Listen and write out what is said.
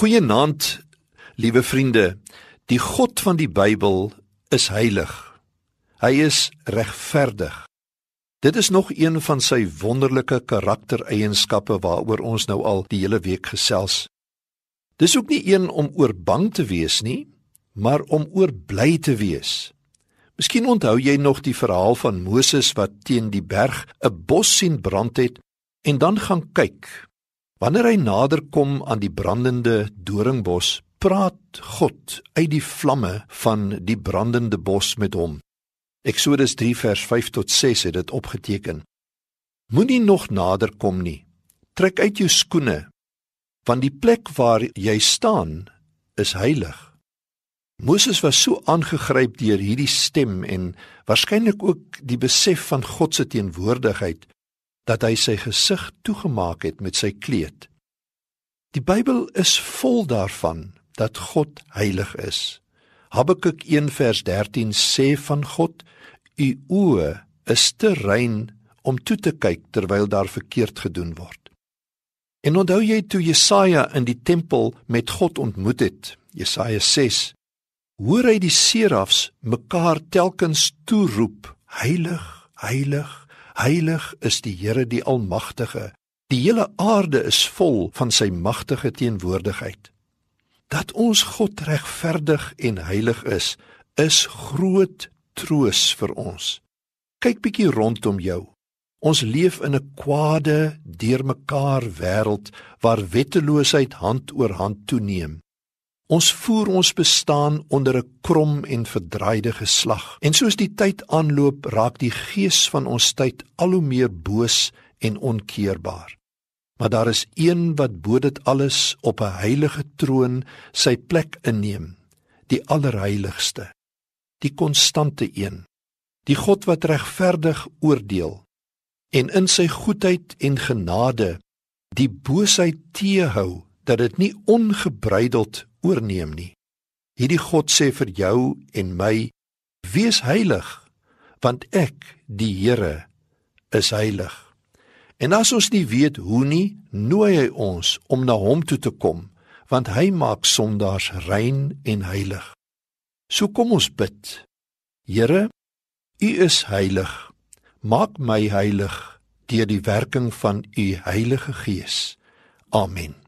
Goeienaand, liewe vriende. Die God van die Bybel is heilig. Hy is regverdig. Dit is nog een van sy wonderlike karaktereienskappe waaroor ons nou al die hele week gesels. Dis ook nie een om oor bang te wees nie, maar om oor bly te wees. Miskien onthou jy nog die verhaal van Moses wat teen die berg 'n bos sien brand het en dan gaan kyk Wanneer hy nader kom aan die brandende doringbos, praat God uit die vlamme van die brandende bos met hom. Eksodus 3 vers 5 tot 6 het dit opgeteken. Moenie nog nader kom nie. Trek uit jou skoene, want die plek waar jy staan is heilig. Moses was so aangegryp deur hierdie stem en waarskynlik ook die besef van God se teenwoordigheid dat hy sy gesig toegemaak het met sy kleed. Die Bybel is vol daarvan dat God heilig is. Habakuk 1 vers 13 sê van God: U oë is te rein om toe te kyk terwyl daar verkeerd gedoen word. En onthou jy toe Jesaja in die tempel met God ontmoet het, Jesaja 6, hoor hy die serafs mekaar telkens toeroep: Heilig, heilig, Heilig is die Here die Almagtige. Die hele aarde is vol van sy magtige teenwoordigheid. Dat ons God regverdig en heilig is, is groot troos vir ons. Kyk bietjie rondom jou. Ons leef in 'n kwade, deurmekaar wêreld waar wetteloosheid hand oor hand toeneem. Ons voer ons bestaan onder 'n krom en verdraaide geslag. En soos die tyd aanloop, raak die gees van ons tyd al hoe meer boos en onkeerbaar. Maar daar is een wat bo dit alles op 'n heilige troon sy plek inneem, die allerheiligste, die konstante een, die God wat regverdig oordeel en in sy goedheid en genade die boosheid teehou dat dit nie ongebreideld oorneem nie. Hierdie God sê vir jou en my: Wees heilig, want ek, die Here, is heilig. En as ons nie weet hoe nie, nooi hy ons om na hom toe te kom, want hy maak sondaars rein en heilig. So kom ons bid. Here, U is heilig. Maak my heilig deur die werking van U Heilige Gees. Amen.